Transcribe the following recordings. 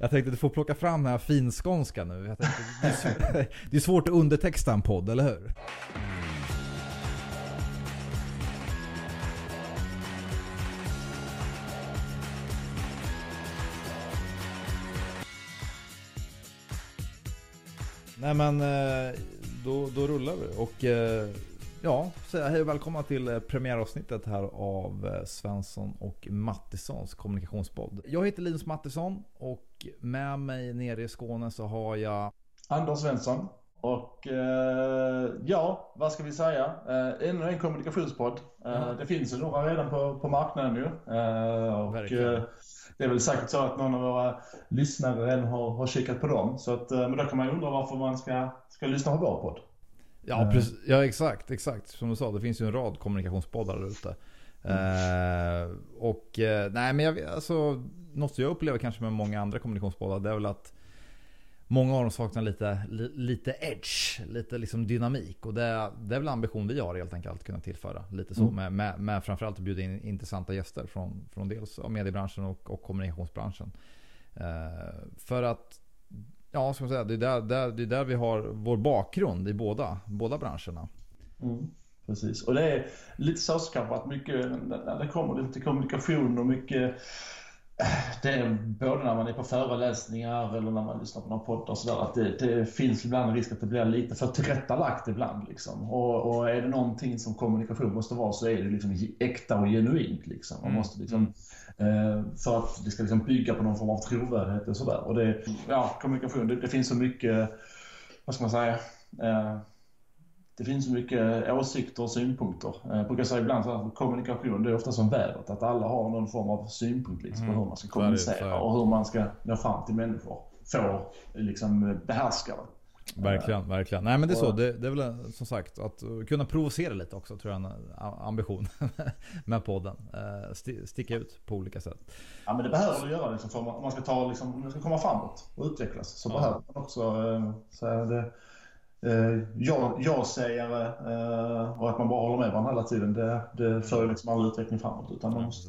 Jag tänkte att du får plocka fram den här finskånska nu. Jag tänkte, det, är svårt, det är svårt att undertexta en podd, eller hur? Nej men eh, då, då rullar vi och eh, ja, säga hej och välkomna till eh, premiäravsnittet här av Svensson och Mattissons kommunikationspodd. Jag heter Linus Mattisson och med mig nere i Skåne så har jag Anders Svensson. Och eh, ja, vad ska vi säga? Eh, ännu en kommunikationspodd. Eh, mm. Det finns ju några redan på, på marknaden nu. Eh, och, Verkligen det är väl säkert så att någon av våra lyssnare redan har, har kikat på dem. Så att, eh, men då kan man ju undra varför man ska, ska lyssna på vår podd. Ja, eh. precis, ja exakt, exakt. Som du sa, det finns ju en rad kommunikationspoddar där ute. Mm. Uh, och uh, nej men jag, alltså, något jag upplever kanske med många andra kommunikationspoddar det är väl att Många av dem saknar lite, li, lite edge, lite liksom dynamik. Och det, det är väl ambition vi har helt enkelt att kunna tillföra. Lite så mm. med, med, med framförallt att bjuda in intressanta gäster från, från dels mediebranschen och, och kommunikationsbranschen. Uh, för att, ja ska man säga, det är där, där, det är där vi har vår bakgrund i båda, båda branscherna. Mm. Precis, och det är lite att mycket, det kommer lite kommunikation och mycket det är både när man är på föreläsningar eller när man lyssnar på någon podd och sådär att det, det, finns ibland en risk att det blir lite för tillrättalagt ibland. Liksom. Och, och är det någonting som kommunikation måste vara så är det liksom äkta och genuint. Liksom. Man mm. måste liksom, eh, för att det ska liksom bygga på någon form av trovärdighet och sådär. Och det, ja, kommunikation, det, det finns så mycket, vad ska man säga, eh, det finns så mycket åsikter och synpunkter. Eh, jag brukar säga ibland att kommunikation det är ofta som vädret. Att alla har någon form av synpunkt liksom, mm. på hur man ska kommunicera och hur man ska nå fram till människor. Få liksom, behärska det. Verkligen, verkligen. Nej men det är så. Det, det, är väl som sagt att kunna provocera lite också tror jag är en ambition med podden. Sticka ut på olika sätt. Ja men det behöver du göra liksom, för om man ska, ta, liksom, om man ska komma framåt och utvecklas. Så ja. behöver man också säga det eh, ja-sägare eh, och att man bara håller med varandra hela tiden. Det, det för liksom all utveckling framåt. Utan man måste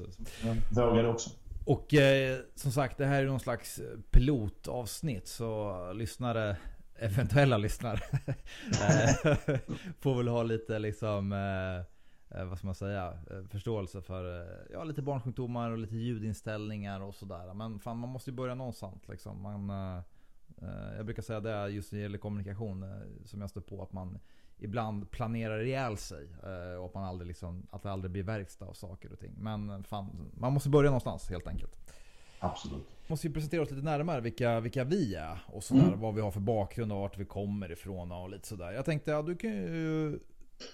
våga det också. Och eh, som sagt, det här är någon slags pilotavsnitt. Så lyssnare, eventuella lyssnare, eh, får väl ha lite liksom eh, eh, vad ska man säga, förståelse för ja, lite barnsjukdomar och lite ljudinställningar och sådär. Men fan, man måste ju börja någonstans liksom. Man, Eh, jag brukar säga det just när det gäller kommunikation eh, som jag står på. Att man ibland planerar ihjäl sig. Eh, och att, man aldrig liksom, att det aldrig blir verkstad av saker och ting. Men fan, man måste börja någonstans helt enkelt. Absolut. Måste ju presentera oss lite närmare vilka, vilka vi är. Och sådär, mm. vad vi har för bakgrund och vart vi kommer ifrån och lite sådär. Jag tänkte, ja, du kan ju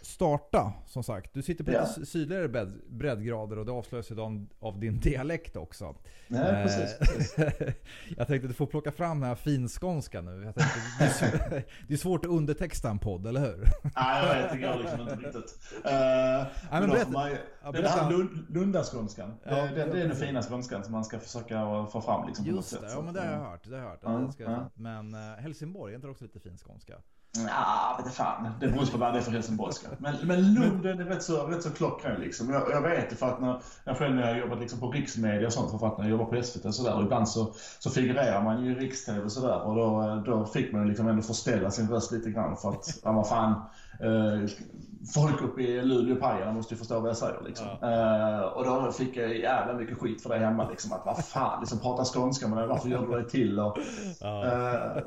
starta som sagt. Du sitter på ja. lite sydligare bredd, breddgrader och det avslöjas ju av, din dialekt också. Nej, eh, precis, precis. jag tänkte att du får plocka fram den här finskånska nu. Jag tänkte, det, är svårt, det är svårt att undertexta en podd, eller hur? Nej, jag vet. Det går liksom inte riktigt. Uh, Nej, men berätta, man, ja, Den här Lund, Lundaskånskan. Ja, det, det, det, är den fina skånskan som man ska försöka få fram. Liksom, Just det, ja men det har jag hört. Det har jag hört. Mm, ska, Men uh, Helsingborg, är inte det också lite finskånska? Ja, vet fan. Det beror på vad det är för helsingborgska. Men, men Lund är rätt så, rätt så klockren liksom. Jag, jag vet det för att när jag själv när jag jobbat liksom på riksmedia och sånt, för att när jag jobbar på SVT och sådär, ibland så, så figurerar man ju i riks-TV och sådär och då, då fick man ju liksom ändå förställa sin röst lite grann för att, ja vad fan, eh, folk uppe i Luleå och Pajala måste ju förstå vad jag säger liksom. Ja. Eh, och då fick jag jävla mycket skit för det hemma liksom. Att vad fan, liksom prata skånska men varför gör du det till? Och, ja. eh,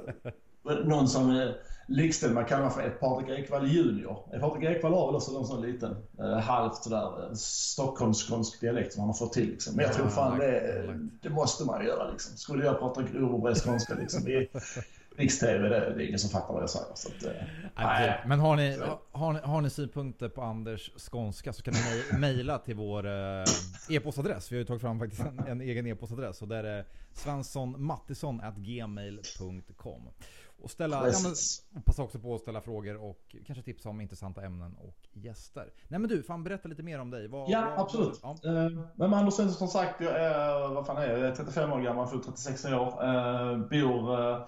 någon som likställd man kallar för ett Patrik Ekwall junior. Patrik Ekwall har väl också någon sån liten eh, halvt sådär eh, stockholmsk dialekt som han har fått till liksom. Men jag tror fan det, det måste man ju göra liksom. Skulle jag prata grov skånska liksom i riks-tv, det, det är ingen som fattar vad jag säger. Så att, eh, men har ni, har, ni, har ni synpunkter på Anders skånska så kan ni mejla till vår eh, e-postadress. Vi har ju tagit fram faktiskt en, en egen e-postadress och där är svenssonmattisson.gmail.com och ställa, ja, men, passa också på att ställa frågor och kanske tipsa om intressanta ämnen och gäster. Nej men du, fan berätta lite mer om dig. Vad, ja, vad, absolut. Ja. Uh, men Anders Svensson som sagt, jag är, vad fan är jag? jag är 35 år gammal, full 36 år. Uh, bor uh,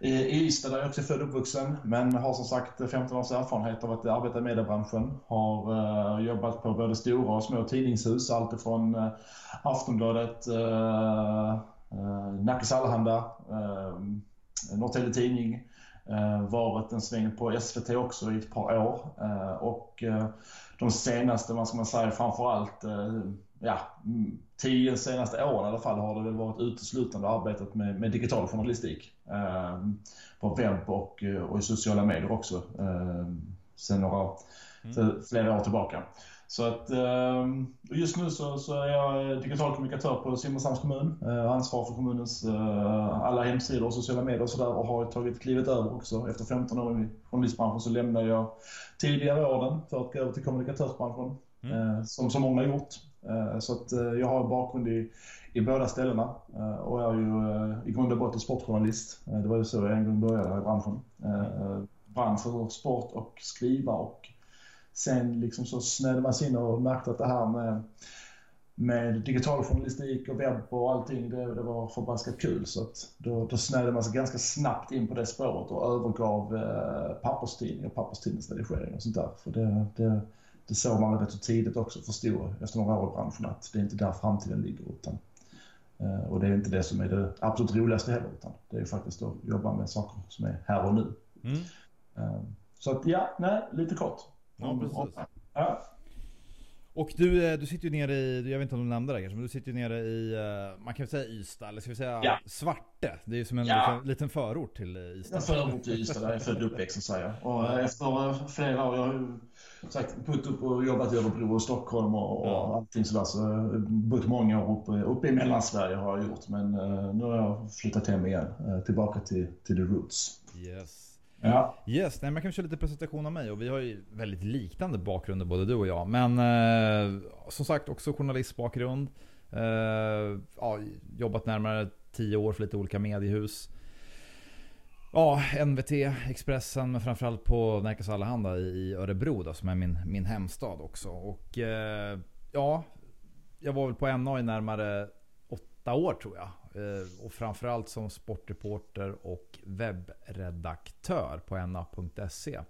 i Ystad där jag också är född och uppvuxen. Men har som sagt 15 års erfarenhet av att arbeta i mediebranschen. Har uh, jobbat på både stora och små tidningshus. Alltifrån uh, Aftonbladet, uh, Nackes Allehanda, Norrtälje Tidning, eh, varit en sväng på SVT också i ett par år. Eh, och eh, de senaste, vad ska man säga, framförallt ja, mm, tio senaste åren i alla fall har det väl varit uteslutande arbetat med, med digital journalistik. Eh, på webb och, och i sociala medier också. Eh, sen några, mm. flera år tillbaka. Så att ehm, just nu så, så är jag digital kommunikatör på Simrishamns kommun. Eh, ansvar för kommunens eh, alla hemsidor och sociala medier och sådär och har tagit klivet över också. Efter 15 år i journalistbranschen så lämnade jag tidigare åren för att gå över till kommunikatörsbranschen. Mm. Eh, som så många har gjort. Så att jag har bakgrund i, i båda ställena och är ju i grund och botten sportjournalist. Det var ju så jag en gång började här i branschen. Bransch för sport och skriva och sen liksom så snöade man sig in och märkte att det här med, med digital journalistik och webb och allting, det, det var förbaskat kul. Så att då, då snöade man sig ganska snabbt in på det spåret och övergav eh, och papperstidningsredigering och sånt där. För det, det, det såg man rätt tidigt också, förstod efter några år i branschen att det är inte där framtiden ligger. Utan, eh, och det är inte det som är det absolut roligaste heller, utan det är faktiskt att jobba med saker som är här och nu. Mm. Eh, så att ja, nej, lite kort. Ja, precis. Ja. Och du, eh, du sitter ju nere i, jag vet inte om du nämnde det kanske, men du sitter ju nere i, eh, man kan väl säga Ystad, eller ska vi säga ja. Svarte? Det är ju som en ja. liten, liten, förort till eh, Ystad. En förort till Ystad, där jag är född och uppväxt så säga. Och efter flera år, jag har ju sagt putt upp och jobbat i Örebro och Stockholm och, och ja. allting sådär. Så bott många år uppe, uppe i Mellansverige har jag gjort. Men nu har jag flyttat hem igen, tillbaka till, till the roots. Yes. Ja. Yes, nej, man kan köra lite presentation av mig och vi har ju väldigt liknande bakgrunder både du och jag. Men eh, som sagt också journalistbakgrund. Eh, ja, jobbat närmare tio år för lite olika mediehus. Ja, NVT, Expressen, men framförallt på Närkes Allehanda i Örebro då, som är min, min hemstad också. Och eh, ja, jag var väl på NA i närmare åtta år tror jag. Eh, och framförallt som sportreporter och webbredaktör på na.se.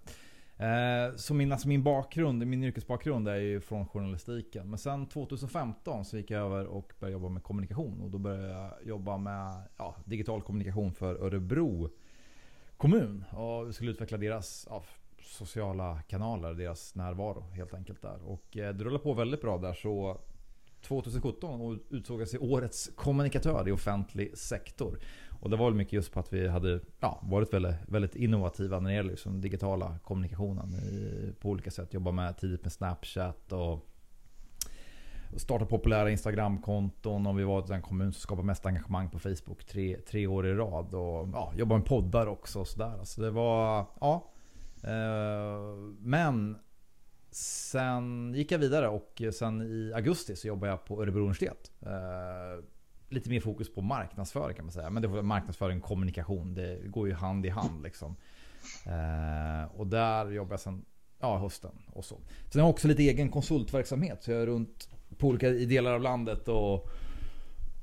Eh, så min, alltså min bakgrund, min yrkesbakgrund är ju från journalistiken. Men sen 2015 så gick jag över och började jobba med kommunikation. Och då började jag jobba med ja, digital kommunikation för Örebro kommun. Och vi skulle utveckla deras ja, sociala kanaler, deras närvaro helt enkelt där. Och eh, det rullade på väldigt bra där så 2017 och utsåg till årets kommunikatör i offentlig sektor. Och det var väl mycket just på att vi hade ja, varit väldigt, väldigt innovativa när det gäller liksom digitala kommunikationen i, på olika sätt. Jobba med tidigt med Snapchat och starta populära Instagramkonton och vi var den kommun som skapade mest engagemang på Facebook tre, tre år i rad. Och ja, jobba med poddar också och sådär. Så det var, ja. Eh, men Sen gick jag vidare och sen i augusti så jobbade jag på Örebro universitet. Eh, lite mer fokus på marknadsföring kan man säga. Men det var marknadsföring och kommunikation. Det går ju hand i hand liksom. Eh, och där jobbade jag sen ja, hösten och så. Sen har jag också lite egen konsultverksamhet. Så jag är runt på olika delar av landet och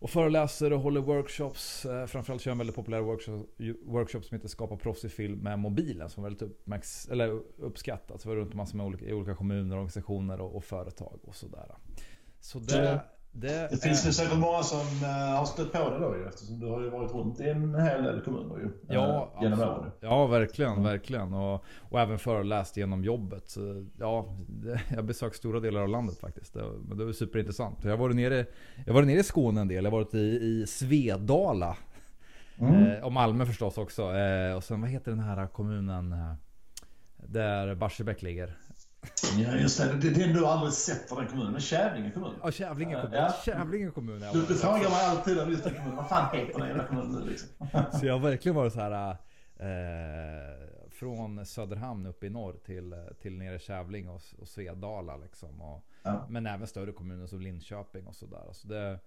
och föreläser och håller workshops. Eh, framförallt kör jag en väldigt populär workshop, workshop som heter Skapa proffsig film med mobilen. Som är väldigt uppmärks, eller uppskattat. Så var runt massor med olika, i olika kommuner, organisationer och, och företag och sådär. Så det, det, det finns ju säkert många som uh, har stött på det då ju eftersom du har ju varit runt i en hel del kommuner ju. Ja, uh, genom åren. Ja, verkligen, mm. verkligen. Och, och även föreläst genom jobbet. Så, ja, det, jag besökt stora delar av landet faktiskt. Det, men det var superintressant. Jag har varit nere, jag var nere i Skåne en del. Jag har varit i, i Svedala. Mm. Eh, och Malmö förstås också. Eh, och sen vad heter den här kommunen? Eh, där Barsebäck ligger. Ja just det, det, det är du aldrig sett för den kommunen. Kävlinge kommun. Ja, Kävlinge kommun. Ja. Kävlinge kommun du, du frågar mig alltid om just den kommunen. Vad fan heter den jävla kommunen nu liksom? Så jag har verkligen varit så här. Eh, från Söderhamn upp i norr till, till nere Kävling och, och Svedala liksom. Och, ja. Men även större kommuner som Linköping och sådär. Alltså det,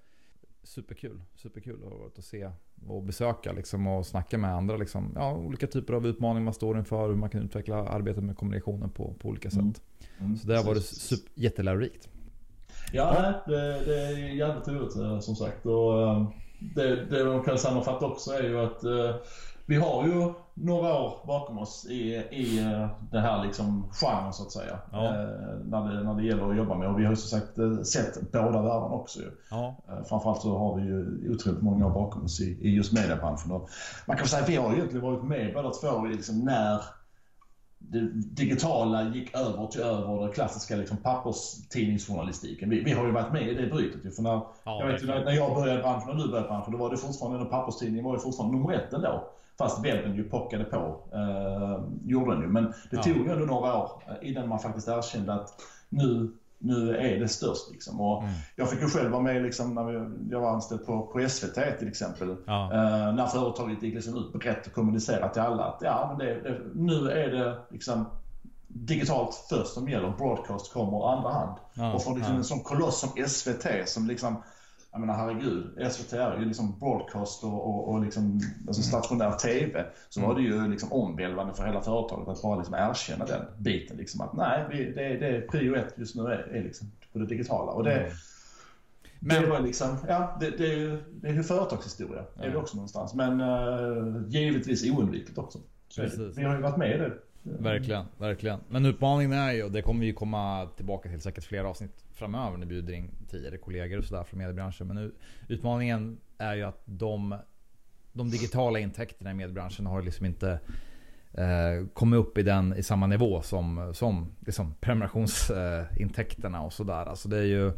superkul. Superkul att, att se och besöka liksom, och snacka med andra. Liksom, ja, olika typer av utmaningar man står inför. Hur man kan utveckla arbetet med kommunikationen på, på olika sätt. Mm. Mm, så det har varit super, jättelärorikt. Ja, ja. Det, det, är jävligt roligt eh, som sagt. Och, eh, det, det man kan sammanfatta också är ju att eh, vi har ju några år bakom oss i, i eh, det här liksom genren så att säga. Ja. Eh, när, det, när det gäller att jobba med. Och vi har ju som sagt eh, sett båda världarna också ju. Ja. Framförallt så har vi ju otroligt många år bakom oss i, i just mediebranschen. Och man kan säga att vi har ju egentligen varit med båda två liksom när det digitala gick över till över den klassiska liksom papperstidningsjournalistiken. Vi, vi har ju varit med i det brytet. ju, För när, Ja, jag vet när när jag började branschen och du började branschen, då var det fortfarande, den papperstidningen var ju fortfarande nummer ett ändå. Fast webben ju pockade på, eh, gjorde den ju. Men det Ja. tog ju ändå några år eh, innan man faktiskt erkände att nu, nu är det störst. Liksom. Och Mm. Jag fick ju själv vara med liksom, när jag var anställd på, på SVT till exempel. Ja. Eh, när företaget gick liksom ut brett och kommunicerade till alla att ja, men det, det, nu är det liksom digitalt först som gäller. Broadcast kommer andra hand. Ja, och från liksom ja. en sån koloss som SVT som liksom jag menar herregud, SVT är ju liksom broadcast och, och, och liksom, alltså stationär TV. Så var det ju liksom omvälvande för hela företaget att bara liksom erkänna den biten. Liksom att nej, vi, det, det är prio ett just nu är, är liksom på det digitala. Och det, Mm. det Men, var liksom, ja, det, det är ju det är ju företagshistoria. Är det också någonstans. Men uh, givetvis oundvikligt också. Så det. Vi har ju varit med i det verkligen, verkligen. Men utmaningen är ju, och det kommer vi ju komma tillbaka till säkert flera avsnitt framöver när vi bjuder in tidigare kollegor och sådär från mediebranschen. Men nu, utmaningen är ju att de, de digitala intäkterna i mediebranschen har liksom inte eh, kommit upp i, den, i samma nivå som, som liksom prenumerationsintäkterna och sådär. Alltså det är ju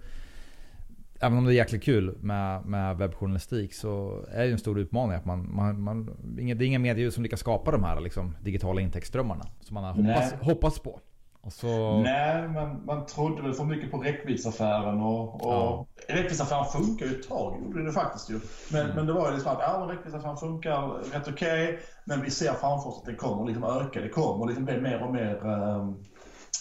Även om det är jäkligt kul med, med webbjournalistik så är det ju en stor utmaning att man, man, man det är inga medier som lyckas skapa de här liksom, digitala intäktsströmmarna som man har hoppats, hoppats på. Och så, Nej, man, man trodde väl för mycket på räckviddsaffären och, och Ja. räckviddsaffären funkar ju ett tag, gjorde det faktiskt ju. Men, Mm. men det var ju liksom att ja, men räckviddsaffären funkar rätt okej, men vi ser framför oss att det kommer liksom öka, det kommer liksom bli mer och mer eh,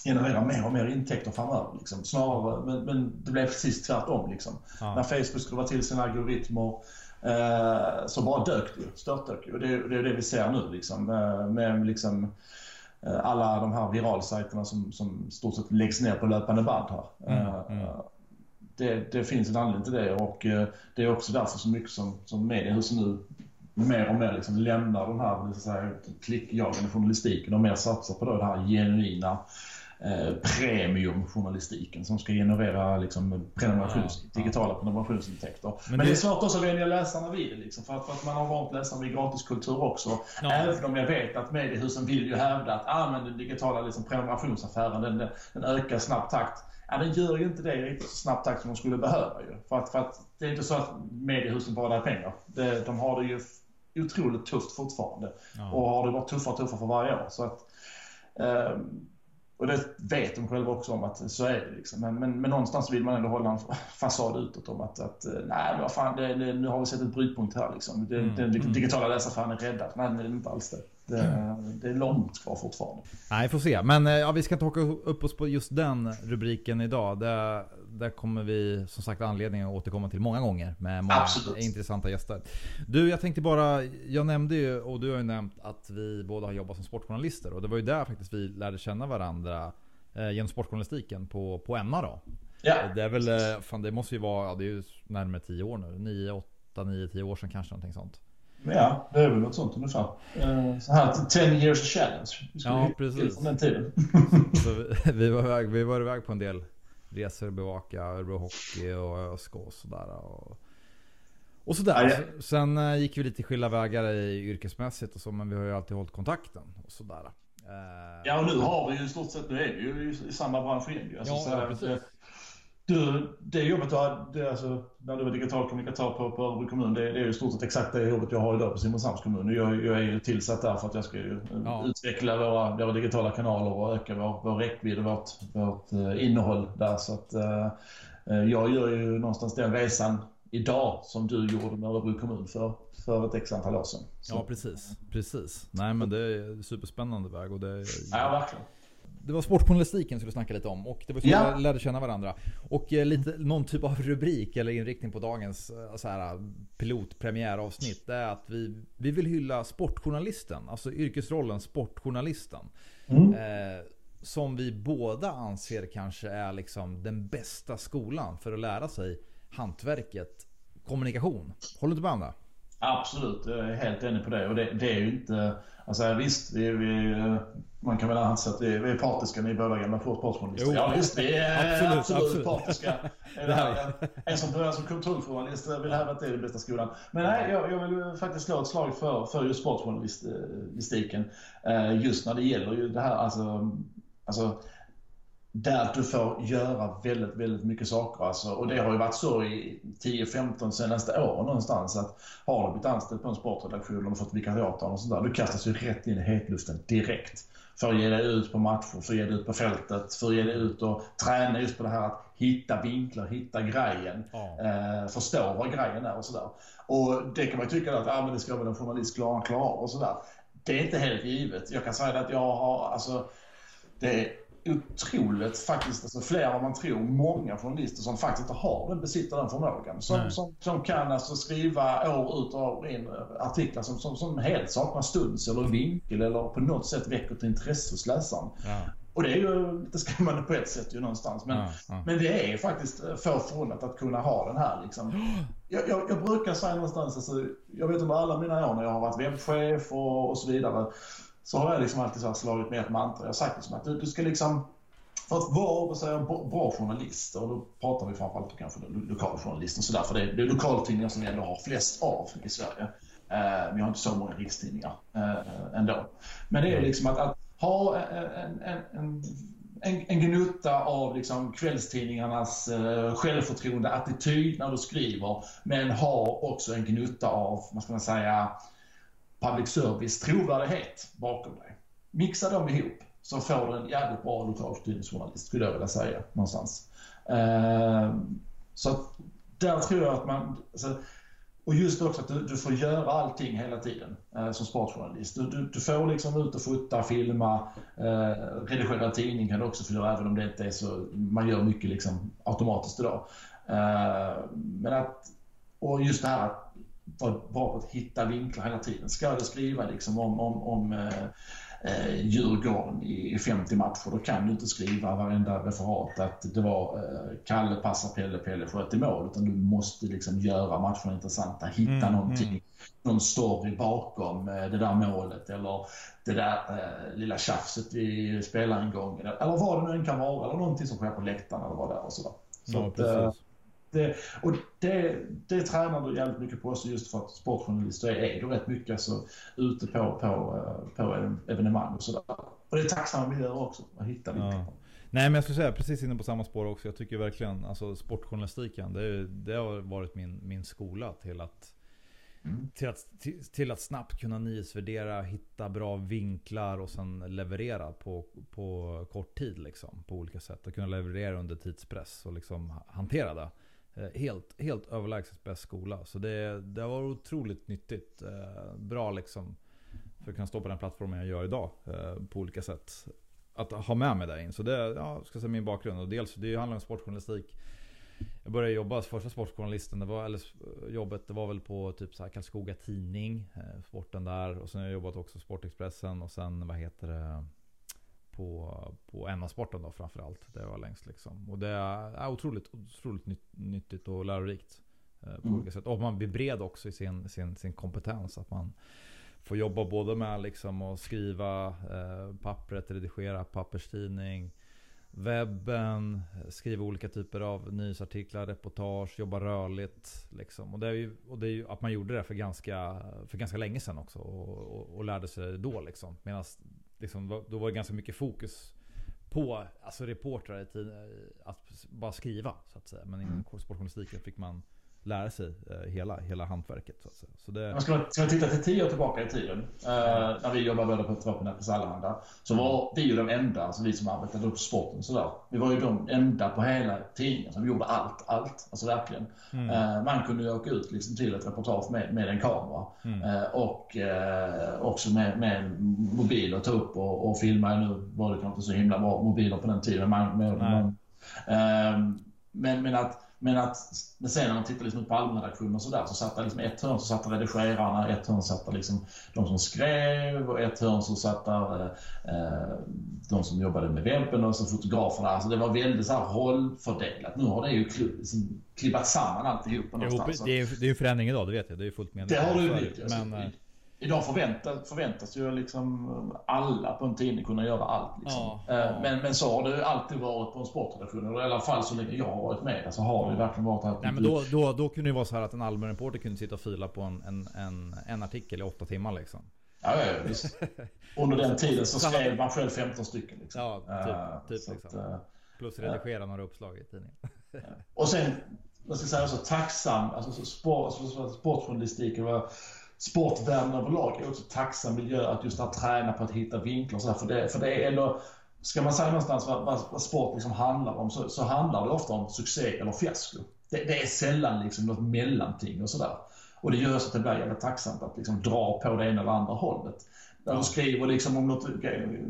generera mer och mer intäkter framöver. Liksom. Snarare, men, men det blev precis tvärtom. Liksom. Ja. När Facebook skulle vara till sina algoritmer eh, så bara dök det ju, störtdök ju. Och det, det är det vi ser nu liksom, eh, med liksom, eh, alla de här viralsajterna som, som stort sett läggs ner på löpande band här. Mm, Eh, mm. Det, det finns en anledning till det och det är också därför så mycket som, som mediehusen nu mer och mer liksom lämnar den här klickjagande journalistiken och mer satsar på då det här genuina eh, premiumjournalistiken som ska generera liksom, prenumerations, Ja, ja. digitala prenumerationsintäkter. Men, Men det... är svårt också att vänja läsarna vid det liksom, för, att, för att man har vant läsarna vid gratiskultur också. Ja. Även om jag vet att mediehusen vill ju hävda att ah, men den digitala liksom, prenumerationsaffären den, den, ökar i snabb takt. Ja, den gör ju inte det riktigt så snabb takt som de skulle behöva ju. För att, för att det är inte så att mediehusen bara där pengar. Det, de har det ju otroligt tufft fortfarande. Ja. Och har det varit tuffare och tuffare för varje år. Så att, ehm, och det vet de själva också om att så är det. Liksom. Men, men, men någonstans vill man ändå hålla en fasad utåt om att, att eh, nej, vad fan, det, det, nu har vi sett ett brytpunkt här. Liksom. Det, Mm, Den mm. digitala läsaraffären är räddad. Nej, det är inte alls det. Det, det är långt kvar fortfarande. Nej, får se. Men eh, ja, vi ska inte haka upp oss på just den rubriken idag. Det, där kommer vi som sagt anledning att återkomma till många gånger med många Absolut. intressanta gäster. Du, jag tänkte bara, jag nämnde ju och du har ju nämnt att vi båda har jobbat som sportjournalister och det var ju där faktiskt vi lärde känna varandra eh, genom sportjournalistiken på, på MA då. Ja, Det är väl, eh, fan det måste ju vara, ja, det är ju närmare 10 år nu. 9, 8, 9, 10 år sedan kanske någonting sånt. Ja, det är väl något sånt ungefär. Eh, Så här, 10 years challenge. Ja, precis. den tiden. Så vi, vi, var iväg, vi var iväg på en del resor, bevaka Örebro Hockey och ÖSK och sådär. Och, och sådär. Ja, ja. Sen eh, gick vi lite skilda vägar i yrkesmässigt och så, men vi har ju alltid hållit kontakten och sådär. Eh, Ja, och nu har vi ju i stort sett, nu är vi ju i, samma bransch igen. Alltså, Ja, så ja, precis. Det, du, det jobbet du hade, alltså, när du var digital kommunikatör på, på Örebro kommun, det, det är ju stort sett exakt det jobbet jag har idag på Simrishamns kommun. Jag, jag är ju tillsatt där för att jag ska ju Ja. utveckla våra, våra digitala kanaler och öka vår, vår räckvidd och vårt, vårt eh, innehåll där. Så att, eh, eh, jag gör ju någonstans den resan idag som du gjorde med Örebro kommun för, för ett x antal år sedan. Så, Ja precis, precis. Nej men det är superspännande väg och det är, ja, verkligen. Det var sportjournalistiken som vi snackade lite om och det var så Ja. vi lärde känna varandra. Och eh, lite, någon typ av rubrik eller inriktning på dagens eh, så här, pilotpremiäravsnitt. Det är att vi, vi vill hylla sportjournalisten, alltså yrkesrollen sportjournalisten. Mm. Eh, som vi båda anser kanske är liksom den bästa skolan för att lära sig hantverket kommunikation. Håller du inte med om det? Absolut, jag är helt enig på det. Och det, det är ju inte... Alltså visst, vi, vi, man kan väl anse att vi, vi är partiska, ni är båda gamla sportjournalister. Ja visst, vi är absolut, absolut, absolut. partiska. Det här, en som börjar som kulturjournalist vill hävda att det är den bästa skolan. Men nej, jag, jag vill faktiskt slå ett slag för, för just sportjournalistiken. Eh, just när det gäller ju det här, alltså, alltså där du får göra väldigt, väldigt mycket saker. Alltså, och det har ju varit så i 10-15 senaste åren någonstans att har du blivit anställd på en sportredaktion och fått vikariat och sånt där, du kastas ju rätt in i hetluften direkt. För att ge dig ut på matcher, för att ge dig ut på fältet, för att ge dig ut och träna just på det här att hitta vinklar, hitta grejen, ja. eh, förstå vad grejen är och sådär. Och det kan man ju tycka att ah, men det ska väl en journalist klara, klara och sådär. Det är inte helt givet. Jag kan säga att jag har, alltså, det otroligt, faktiskt, alltså fler än man tror, många journalister som faktiskt inte har den, besitter den förmågan. Som, som, som kan alltså skriva år ut och år in artiklar som, som, som helt saknar studs eller vinkel eller på något sätt väcker ett intresse hos läsaren. Ja. Och det är ju lite skrämmande på ett sätt ju någonstans. Men, ja, ja. men det är faktiskt få förunnat att kunna ha den här liksom. Jag, jag, jag brukar säga någonstans, alltså, jag vet under alla mina år när jag har varit webbchef och, och så vidare så har jag liksom alltid så slagit med ett mantra. Jag har sagt liksom att du, du ska liksom för att vara säga, bra journalist, och då pratar vi framförallt om kanske lokaljournalister och sådär, för det är, det är lokaltidningar som vi ändå har flest av i Sverige. Eh, vi har inte så många rikstidningar eh, ändå. Men det är liksom att, att ha en, en, en en, en gnutta av liksom kvällstidningarnas eh, självförtroende, attityd när du skriver, men ha också en gnutta av, vad ska man säga, public service trovärdighet bakom dig. Mixa dem ihop så får du en jävligt bra lokaltidningsjournalist skulle jag vilja säga någonstans. Eh, så där tror jag att man... Alltså, och just också att du, du, får göra allting hela tiden eh, som sportjournalist. Du, du, du, får liksom ut och fota, filma, eh, redigera tidning kan du också få göra även om det inte är så... Man gör mycket liksom automatiskt idag. Eh, men att... Och just det här vara bra på att hitta vinklar hela tiden. Ska du skriva liksom om, om, om eh, eh Djurgården i 50 matcher, då kan du inte skriva varenda referat att det var eh, Kalle passar Pelle, Pelle sköt i mål. Utan du måste liksom göra matcherna intressanta, hitta mm, någonting, mm. någon story bakom eh, det där målet eller det där eh, lilla tjafset vi spelade en gång. Eller, eller vad det nu än kan vara, eller någonting som sker på läktaren eller vad det är och sådär. Så ja, att, eh, det, och det, det tränar du jävligt mycket på också just för att sportjournalister är, du rätt mycket alltså, ute på, på, eh, på evenemang och sådär. Och det är tacksamma miljöer också att hitta ja. Nej men jag skulle säga precis inne på samma spår också. Jag tycker verkligen alltså sportjournalistiken det, det har varit min, min skola till att Mm. Till, att, till, till, att snabbt kunna nyhetsvärdera, hitta bra vinklar och sen leverera på, på kort tid. Liksom, på olika sätt. Och kunna leverera under tidspress och liksom hantera det. Eh, helt, helt överlägset bäst skola. Så det, det var otroligt nyttigt. Eh, bra liksom för att kunna stå på den plattformen jag gör idag eh, på olika sätt. Att ha med mig där in. Så det är ja, ska säga min bakgrund. Och dels det handlar om sportjournalistik. Jag började jobba, första sportjournalisten, det var, eller jobbet, det var väl på typ så här Karlskoga Tidning. Sporten där. Och sen har jag jobbat också Sportexpressen och sen vad heter det? På, på NA-sporten då framförallt. Det var längst liksom. Och det är otroligt, otroligt nyttigt och lärorikt. Eh, på mm. olika sätt. Och man blir bred också i sin, sin, sin kompetens. Att man får jobba både med liksom att skriva eh, pappret, redigera papperstidning, webben, skriva olika typer av nyhetsartiklar, reportage, jobba rörligt. Liksom. Och, det är ju, och det är ju att man gjorde det för ganska, för ganska länge sedan också. Och, och, och lärde sig då liksom. Medan liksom, då var det ganska mycket fokus på alltså reportrar i tiden, att bara skriva så att säga. Men inom mm. sportjournalistiken fick man lära sig eh, hela, hela hantverket. Så att säga. Så det... ska, man, ska man titta till tio år tillbaka i tiden, eh, när vi jobbade båda på ett på Närkes Allehanda, så var vi ju de enda, alltså vi som arbetade upp sporten sådär, vi var ju de enda på hela tidningen som gjorde allt, allt. Alltså verkligen. Mm. Eh, man kunde ju åka ut liksom till ett reportage med, med en kamera mm. eh, och eh, också med, med mobil och ta upp och, och filma. Nu var det kanske inte så himla bra mobiler på den tiden. Man, med, man, eh, men, men att Men att men sen när man tittar liksom på allmänredaktionen och sådär så satt det liksom ett hörn så satt redigerarna, ett hörn satt liksom de som skrev och ett hörn så satt där eh, de som jobbade med webben och så fotograferna. Alltså det var väldigt så här rollfördelat. Nu har det ju liksom klibbat samman alltihopa någonstans. Jo, det är ju förändring idag, det vet jag. Det är fullt med. Det har du ju blivit. Men, Idag förväntas, förväntas ju liksom alla på en tidning kunna göra allt. Liksom. Ja, ja. Eh, men, men så har det alltid varit på en sportredaktion. I alla fall så länge jag har varit med så har det verkligen varit att... Nej, men då, då, då kunde det vara så här att en allmän reporter kunde sitta och fila på en, en, en, en artikel i åtta timmar liksom. Ja, ja, visst. Under den tiden så skrev man själv 15 stycken. Liksom. Ja, typ. Uh, typ liksom. Att, uh, Plus redigera uh, några uppslag i tidningen. och sen, vad ska jag säga, så tacksam, alltså sport, sportjournalistik var sportvärlden överlag är också tacksam miljö att just att träna på att hitta vinklar så här, för det, för det är ändå Ska man säga någonstans vad, vad, vad sport liksom handlar om så, så, handlar det ofta om succé eller fiasko. Det, det är sällan liksom något mellanting och sådär. Och det gör så att det blir jävligt tacksamt att liksom dra på det ena eller andra hållet. Där du skriver liksom om något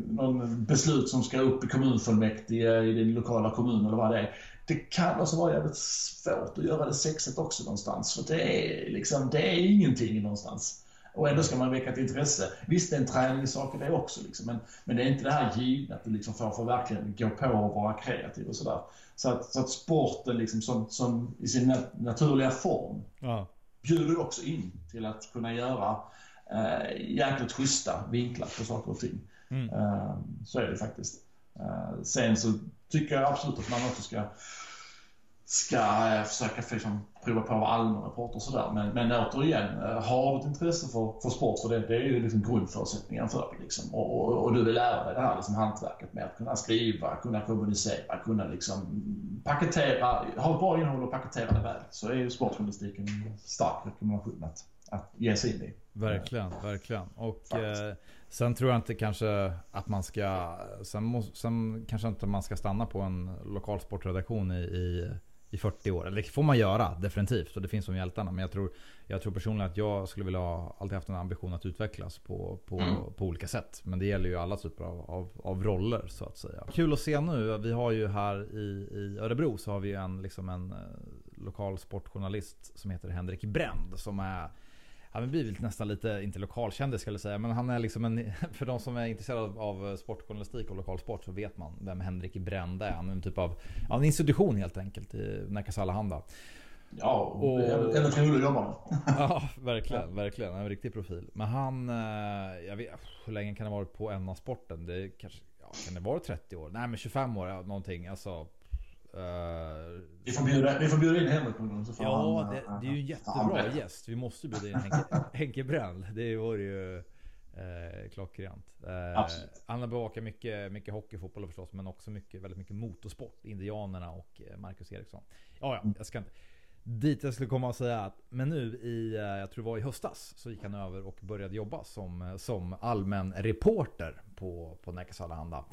någon beslut som ska upp i kommunfullmäktige i din lokala kommun eller vad det är det kan också vara jävligt svårt att göra det sexigt också någonstans. För det är liksom, det är ingenting någonstans. Och ändå ska man väcka ett intresse. Visst, det är en träningssak det också. Liksom, men, men det är inte det här givna att du liksom får, får verkligen gå på och vara kreativ och sådär. Så att, så att sporten liksom som, som i sin naturliga form ja. bjuder också in till att kunna göra eh, jäkligt schyssta vinklar på saker och ting. Mm. Eh, så är det faktiskt. Eh, sen så tycker jag absolut att man också ska ska eh, försöka liksom, prova på allmän reporter och sådär. Men, men återigen, eh, har du ett intresse för, för sport, för det, det är ju liksom grundförutsättningen för det. Liksom. Och, och, och, du vill lära dig det här liksom, hantverket med att kunna skriva, kunna kommunicera, kunna liksom paketera, ha ett bra innehåll och paketera det väl. Så är ju sportjournalistiken en stark rekommendation att, att ge sig in i. Verkligen, verkligen. Och eh, sen tror jag inte kanske att man ska... Sen, må, sen kanske inte man ska stanna på en lokal sportredaktion i, i, i 40 år. Eller det får man göra, definitivt. Och det finns som hjältarna. Men jag tror, jag tror personligen att jag skulle vilja ha, alltid haft en ambition att utvecklas på, på, mm. på olika sätt. Men det gäller ju alla typer av, av, av, roller så att säga. Kul att se nu. Vi har ju här i, i Örebro så har vi en, liksom en eh, lokal sportjournalist som heter Henrik Bränd. Som är han har blivit nästan lite, inte lokalkändis ska jag säga, men han är liksom en, för de som är intresserade av sportjournalistik och lokalsport så vet man vem Henrik Brände är. Han är en typ av, ja, en institution helt enkelt i Nackas Allehanda. Ja, och, att jobba med. ja, verkligen, verkligen. En riktig profil. Men han, eh, jag vet, hur länge kan det ha varit på NA-sporten? Det kanske, ja, kan det vara 30 år? Nej men 25 år någonting. Alltså Uh, vi, får bjuda, vi får bjuda in Henrik någon gång. Ja, han, det, det, är ju en jättebra gäst. Vi måste bjuda in Henke, Henke Bränd. Det vore ju eh, klockrent. Eh, han har bevakat mycket, mycket hockey, fotboll förstås, men också mycket, väldigt mycket motorsport. Indianerna och eh, Marcus Eriksson. Ja, ja, jag ska inte... Dit jag skulle komma och säga att, men nu i, eh, jag tror det var i höstas, så gick han över och började jobba som, som allmän reporter på, på Nackas Allehanda.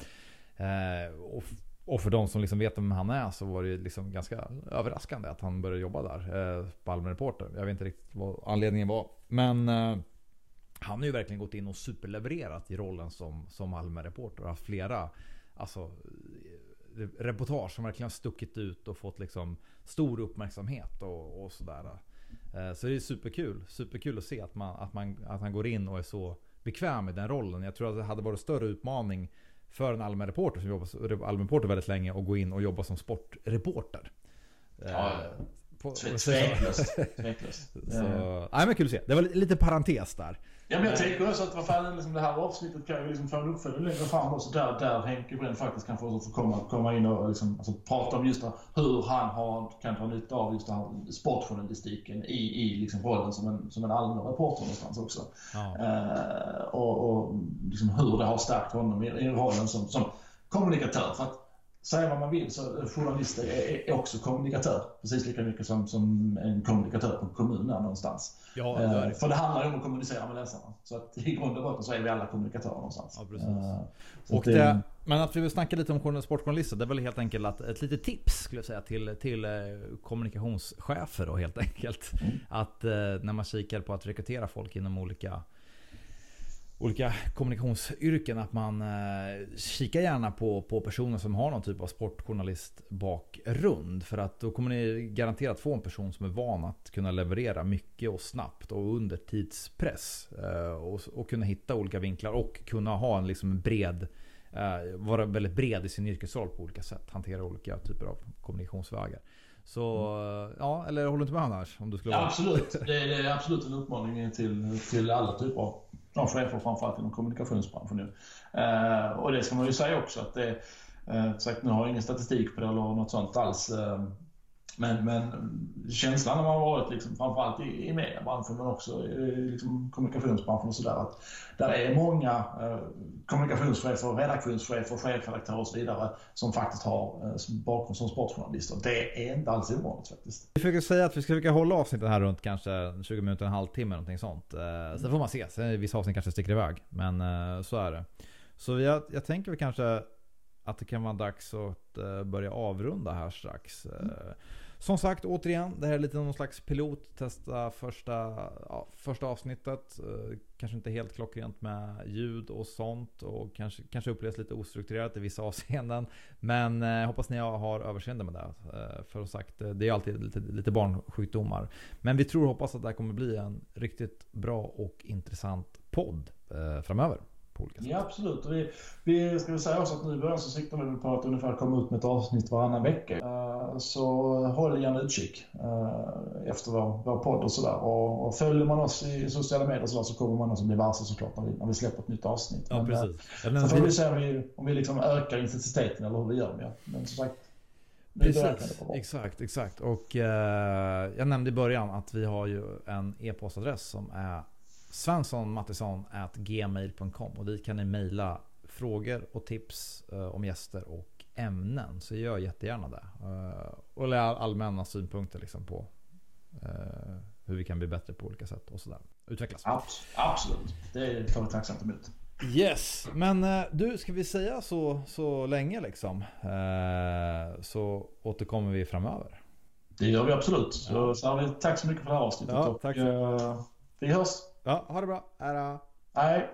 Eh, och och för de som liksom vet vem han är så var det liksom ganska överraskande att han började jobba där eh, på Allmän Reporter. Jag vet inte riktigt vad anledningen var. Men eh, han har ju verkligen gått in och superlevererat i rollen som, som allmän reporter. Och haft flera alltså, eh, reportage som verkligen har stuckit ut och fått liksom stor uppmärksamhet och, och sådär. Eh, så det är superkul. Superkul att se att, man, att, man, att han går in och är så bekväm i den rollen. Jag tror att det hade varit större utmaning för en allmän reporter som jobbat som allmän reporter väldigt länge och gå in och jobba som sportreporter. Ja, tveklöst. tveklöst. Så, nej, men kul att se. Det var lite parentes där. Ja, men jag tänker också att vad fan, liksom det här avsnittet kan ju liksom få en uppföljning längre fram också. Där, där Henke Bränd faktiskt kan få, få komma, komma in och liksom, alltså, prata om just det, hur han har, kan dra nytta av just här sportjournalistiken i, i liksom rollen som en, som en allmän reporter någonstans också. Ja. Eh, och och liksom hur det har stärkt honom i, i rollen som, som kommunikatör. För att säga vad man vill så journalister är, är också kommunikatör. Precis lika mycket som, som en kommunikatör på en kommun är någonstans. Ja, det är det. För det handlar ju om att kommunicera med läsarna. Så att i grund och botten så är vi alla kommunikatörer någonstans. Ja, precis. Uh, och det, det, men att vi vill snacka lite om sportjournalister, det är väl helt enkelt att ett litet tips skulle jag säga till, till eh, kommunikationschefer då helt enkelt. Mm. Att när man kikar på att rekrytera folk inom olika olika kommunikationsyrken att man eh, kikar gärna på, på personer som har någon typ av sportjournalistbakgrund. För att då kommer ni garanterat få en person som är van att kunna leverera mycket och snabbt och under tidspress. Eh, och, och kunna hitta olika vinklar och kunna ha en liksom bred eh, vara väldigt bred i sin yrkesroll på olika sätt. Hantera olika typer av kommunikationsvägar. Så, mm. ja, eller håller du inte med annars? Om du skulle ja, absolut. Det är, det är, absolut en uppmaning till, till alla typer av ja, chefer, framförallt inom kommunikationsbranschen nu. Eh, och det ska man ju säga också att det, eh, sagt, nu har jag ingen statistik på det eller något sånt alls. Eh, men, men känslan när man varit liksom, framförallt i, i mediebranschen men också i liksom, kommunikationsbranschen och sådär att där är många eh, kommunikationschefer, redaktionschefer, chefredaktörer och så vidare som faktiskt har eh, bakgrund som sportjournalister. Det är inte alls ovanligt faktiskt. Vi försöker säga att vi ska försöka hålla avsnittet här runt kanske 20 minuter, en halvtimme någonting sånt. Eh, sen får man se. Sen vissa avsnitt kanske sticker iväg. Men eh, så är det. Så jag, jag tänker väl kanske att det kan vara dags att eh, börja avrunda här strax. Mm. Som sagt, återigen, det här är lite någon slags pilot. Testa första, ja, första avsnittet. Eh, kanske inte helt klockrent med ljud och sånt. Och kanske, kanske upplevs lite ostrukturerat i vissa avseenden. Men eh, hoppas ni har överseende med det. Eh, för som sagt, eh, det är alltid lite, lite barnsjukdomar. Men vi tror och hoppas att det här kommer bli en riktigt bra och intressant podd eh, framöver på olika sätt. Ja, absolut. Och vi, vi ska väl säga också att nu i början så siktar vi på att ungefär komma ut med ett avsnitt varannan vecka. Uh, så håll gärna utkik uh, efter vår, vår podd och sådär. Och, och följer man oss i sociala medier så, så kommer man också bli varse såklart när vi, när vi släpper ett nytt avsnitt. Ja, Men, precis. Uh, så får vi se om vi, om vi liksom ökar intensiteten eller hur vi gör. Ja. Men som sagt, Precis, exakt, exakt. Och eh, jag nämnde i början att vi har ju en e-postadress som är svenssonmattisson.gmail.com och dit kan ni mejla frågor och tips eh, om gäster och ämnen. Så gör jättegärna det. Eh, och allmänna synpunkter liksom på eh, hur vi kan bli bättre på olika sätt och sådär. Utvecklas. Absolut, det tar vi tacksamt emot. Yes, men du ska vi säga så, så länge liksom. Så återkommer vi framöver. Det gör vi absolut. Så, så vi, tack så mycket för det här avsnittet. Ja, tack. Och, vi hörs. Ja, ha det bra. Hej Hej.